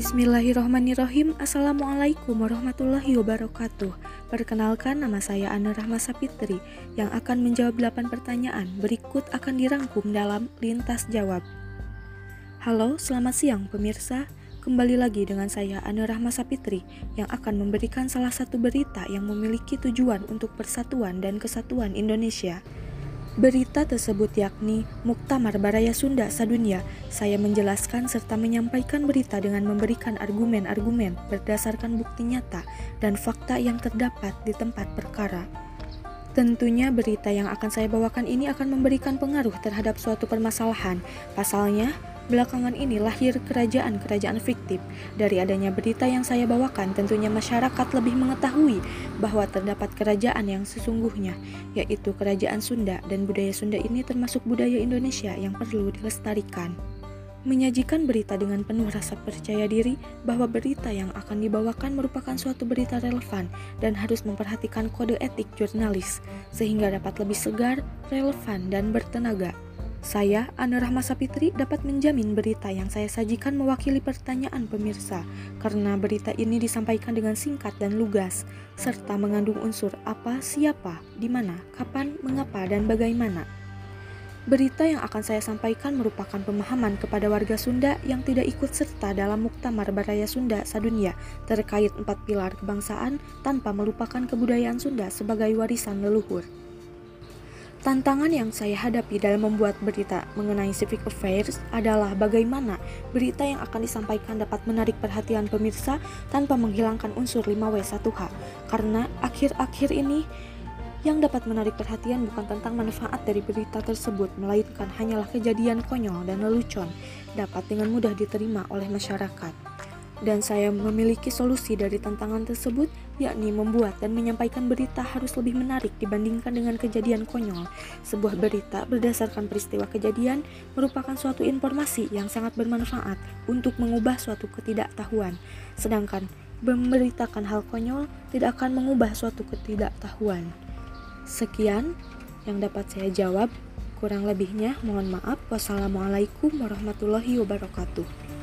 Bismillahirrohmanirrohim Assalamualaikum warahmatullahi wabarakatuh. Perkenalkan nama saya Ana Rahma Sapitri Yang akan menjawab 8 pertanyaan. Berikut akan dirangkum dalam Lintas Jawab. Halo, selamat siang pemirsa. Kembali lagi dengan saya Ana Rahma Sapitri Yang akan memberikan salah satu berita Yang memiliki tujuan untuk persatuan dan kesatuan Indonesia Berita tersebut yakni Muktamar Baraya Sunda Sadunia. Saya menjelaskan serta menyampaikan berita dengan memberikan argumen-argumen berdasarkan bukti nyata dan fakta yang terdapat di tempat perkara. Tentunya berita yang akan saya bawakan ini akan memberikan pengaruh terhadap suatu permasalahan. Pasalnya, Belakangan ini lahir kerajaan-kerajaan fiktif. Dari adanya berita yang saya bawakan, tentunya masyarakat lebih mengetahui bahwa terdapat kerajaan yang sesungguhnya, yaitu kerajaan Sunda dan budaya Sunda ini termasuk budaya Indonesia yang perlu dilestarikan. Menyajikan berita dengan penuh rasa percaya diri bahwa berita yang akan dibawakan merupakan suatu berita relevan dan harus memperhatikan kode etik jurnalis sehingga dapat lebih segar, relevan, dan bertenaga. Saya, Ana Rahma Sapitri, dapat menjamin berita yang saya sajikan mewakili pertanyaan pemirsa, karena berita ini disampaikan dengan singkat dan lugas, serta mengandung unsur apa, siapa, di mana, kapan, mengapa, dan bagaimana. Berita yang akan saya sampaikan merupakan pemahaman kepada warga Sunda yang tidak ikut serta dalam Muktamar Baraya Sunda Sadunia terkait empat pilar kebangsaan tanpa melupakan kebudayaan Sunda sebagai warisan leluhur. Tantangan yang saya hadapi dalam membuat berita mengenai civic affairs adalah bagaimana berita yang akan disampaikan dapat menarik perhatian pemirsa tanpa menghilangkan unsur 5W1H. Karena akhir-akhir ini yang dapat menarik perhatian bukan tentang manfaat dari berita tersebut, melainkan hanyalah kejadian konyol dan lelucon dapat dengan mudah diterima oleh masyarakat dan saya memiliki solusi dari tantangan tersebut, yakni membuat dan menyampaikan berita harus lebih menarik dibandingkan dengan kejadian konyol. Sebuah berita berdasarkan peristiwa kejadian merupakan suatu informasi yang sangat bermanfaat untuk mengubah suatu ketidaktahuan, sedangkan memberitakan hal konyol tidak akan mengubah suatu ketidaktahuan. Sekian yang dapat saya jawab. Kurang lebihnya, mohon maaf. Wassalamualaikum warahmatullahi wabarakatuh.